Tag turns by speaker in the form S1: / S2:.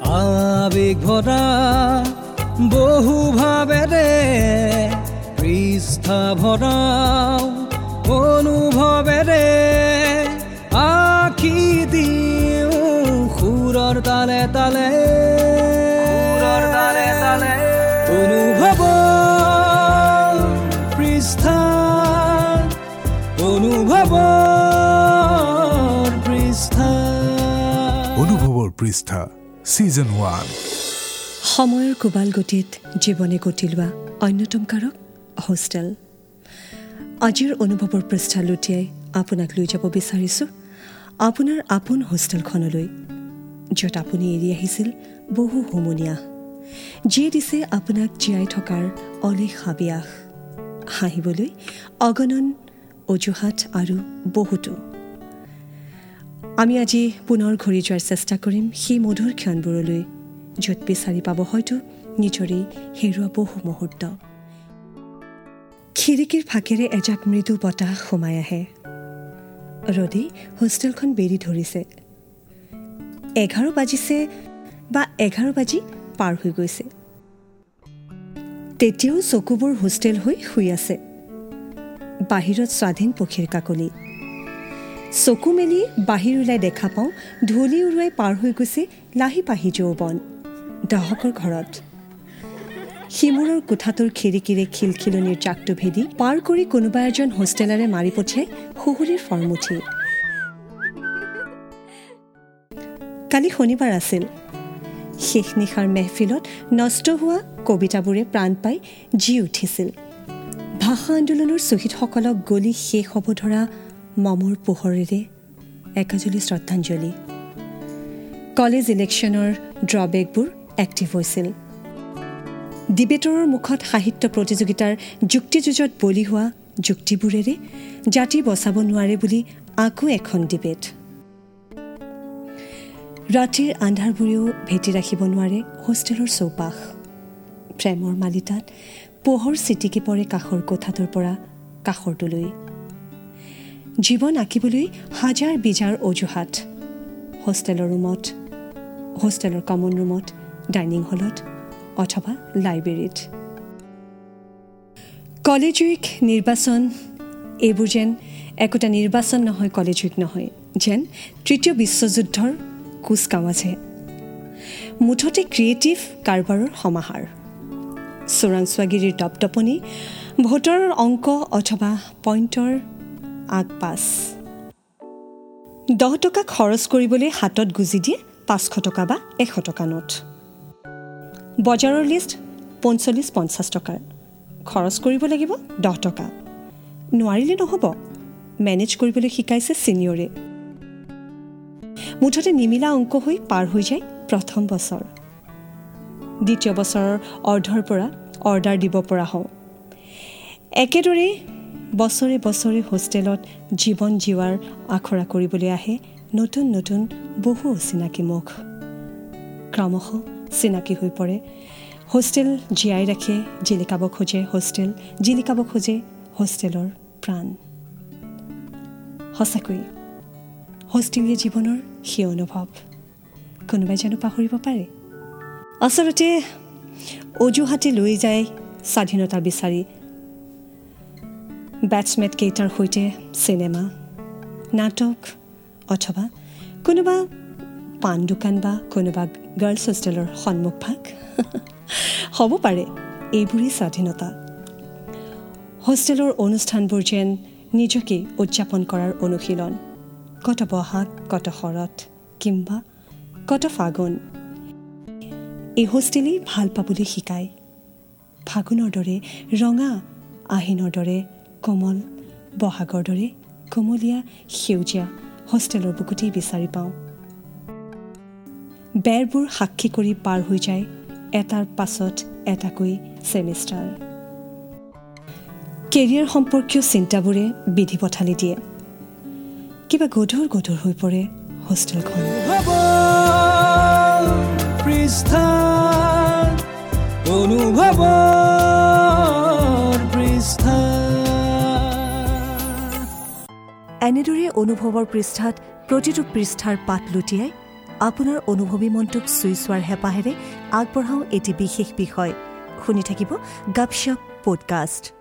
S1: আবেগ ভৰা বহু ভাবেৰে পৃষ্ঠা ভৰাও অনুভৱেৰে আখি দিওঁ সুৰৰ তালে তালে। সুৰৰ তালে তালে। অনুভৱ পৃষ্ঠা অনুভৱ পৃষ্ঠা।
S2: অনুভৱৰ পৃষ্ঠা। ছিজন ওৱান
S3: সময়ৰ কোবাল গতিত জীৱনে গতি লোৱা অন্যতম কাৰক হোষ্টেল। আজিৰ অনুভৱৰ পৃষ্ঠা লুটিয়াই আপোনাক লৈ যাব বিচাৰিছোঁ। আপোনাৰ আপোন হোষ্টেলখনলৈ য'ত আপুনি এৰি আহিছিল বহু হুমনীয়া যিয়ে দিছে আপোনাক জীয়াই থকাৰ অলেখ হাবিয়াস। হাঁহিবলৈ অগণন অজুহাত আৰু বহুতো আমি আজি পুনৰ ঘূৰি যোৱাৰ চেষ্টা কৰিম সেই মধুৰ ক্ষণবোৰলৈ য'ত বিচাৰি পাব হয়তো নিজৰে হেৰুৱা বহু মুহূৰ্ত। খিৰিকীৰ ফাকেৰে এজাক মৃদু বতাহ সোমাই আহে। ৰদে হোষ্টেলখন বেৰি ধৰিছে। এঘাৰ বাজিছে বা এঘাৰ বাজি পাৰ হৈ গৈছে। তেতিয়াও চকুবোৰ হোষ্টেল হৈ শুই আছে। বাহিৰত স্বাধীন পক্ষীৰ কাকলি। চকু মেলি বাহিৰ ওলাই দেখা পাওঁ ধূলি উৰুৱাই পাৰ হৈ গৈছে লাহি পাহি যৌৱন। দহকৰ ঘৰত। সিমূৰৰ কোঠাটোৰ খিৰিকীৰে খিলখিলনিৰ জাকটো ভেদি পাৰ কৰি কোনোবা এজন হোষ্টেলাৰে মাৰি পঠিয়াই শুহুৰিৰ ফৰ্মুঠি কালি শনিবাৰ আছিল। শেষ নিশাৰ মেহফিলত নষ্ট হোৱা কবিতাবোৰে প্ৰাণ পাই জি উঠিছিল। ভাষা আন্দোলনৰ শ্বহীদসকলক গলি শেষ হ'ব ধৰা মমৰ পোহৰেৰে একাজলি শ্ৰদ্ধাঞ্জলি। কলেজ ইলেকশ্যনৰ ড্ৰবেকবোৰ এক্টিভ হৈছিল। ডিবেটৰৰ মুখত সাহিত্য প্ৰতিযোগিতাৰ যুক্তিযুঁজত বলি হোৱা যুক্তিবোৰেৰে জাতি বচাব নোৱাৰে বুলি আকৌ এখন ডিবেট। ৰাতিৰ আন্ধাৰবোৰেও ভেটি ৰাখিব নোৱাৰে হোষ্টেলৰ চৌপাশ। প্ৰেমৰ মালিতাত পোহৰ চিটিকি পৰে কাষৰ কোঠাটোৰ পৰা কাষৰটোলৈ। জীৱন আঁকিবলৈ হাজাৰ বিজাৰ অজুহাত। হোষ্টেলৰ ৰুমত হোষ্টেলৰ কমন ৰুমত ডাইনিং হলত অথবা লাইব্ৰেৰীত। কলেজ উইক নিৰ্বাচন এইবোৰ যেন একোটা নিৰ্বাচন নহয় কলেজ উইক নহয় যেন তৃতীয় বিশ্বযুদ্ধৰ কুচকাৱাজহে মুঠতে ক্ৰিয়েটিভ কাৰবাৰৰ সমাহাৰ। চোৰাংচোৱাগিৰিৰ দপদপনি ভোটৰ অংক অথবা পইণ্টৰ আগ পাছ দহ টকা খৰচ কৰিবলৈ হাতত গুজি দিয়ে পাঁচশ টকা বা এশ টকা নোট। বজাৰৰ লিষ্ট পঞ্চল্লিছ পঞ্চাছ টকাৰ। খৰচ কৰিব লাগিব দহ টকা। নোৱাৰিলে নহ'ব। মেনেজ কৰিবলৈ শিকাইছে ছিনিয়ৰে মুঠতে নিমিলা অংক হৈ পাৰ হৈ যায় প্ৰথম বছৰ। দ্বিতীয় বছৰৰ অৰ্ধৰ পৰা অৰ্ডাৰ দিব পৰা হওঁ। একেদৰেই বছৰে বছৰে হোষ্টেলত জীৱন জীৱাৰ আখৰা কৰিবলৈ আহে নতুন নতুন বহু অচিনাকি মুখ। ক্ৰমশ চিনাকি হৈ পৰে। হোষ্টেল জীয়াই ৰাখে জিলিকাব খোজে হোষ্টেল জিলিকাব খোজে হোষ্টেলৰ প্ৰাণ। সঁচাকৈ হোষ্টেলীয়া জীৱনৰ সেই অনুভৱ কোনোবাই জানো পাহৰিব পাৰে? আচলতে অজুহাতে লৈ যায় স্বাধীনতা বিচাৰি বেটছমেট কেইটাৰ সৈতে চিনেমা নাটক অথবা কোনোবা পাণ দোকান বা কোনোবা গাৰ্লছ হোষ্টেলৰ সন্মুখভাগ। হ'ব পাৰে এইবোৰেই স্বাধীনতা। হোষ্টেলৰ অনুষ্ঠানবোৰ যেন নিজকে উদযাপন কৰাৰ অনুশীলন। কত বহাগ কত শৰৎ কিম্বা কত ফাগুন। এই হোষ্টেলেই ভাল পাবলৈ শিকায়। ফাগুনৰ দৰে ৰঙা আহিনৰ দৰে কোমল বহাগৰ দৰে কোমলীয়া সেউজীয়া হোষ্টেলৰ বুকুতেই বিচাৰি পাওঁ। বেৰবোৰ সাক্ষী কৰি পাৰ হৈ যায় এটাৰ পাছত এটাকৈ ছেমিষ্টাৰ কেৰিয়াৰ সম্পৰ্কীয় চিন্তাবোৰে বিধি পথালি দিয়ে। কিবা গধুৰ গধুৰ হৈ পৰে হোষ্টেলখন।
S1: অনুভৱ পৃষ্ঠা
S3: এনেদৰে অনুভৱৰ পৃষ্ঠাত প্ৰতিটো পৃষ্ঠাৰ পাত লুটিয়াই আপোনাৰ অনুভৱী মনটোক চুই চোৱাৰ হেঁপাহেৰে আগবঢ়াওঁ এটি বিশেষ বিষয়। শুনি থাকিব গাপশ্বপ পডকাষ্ট।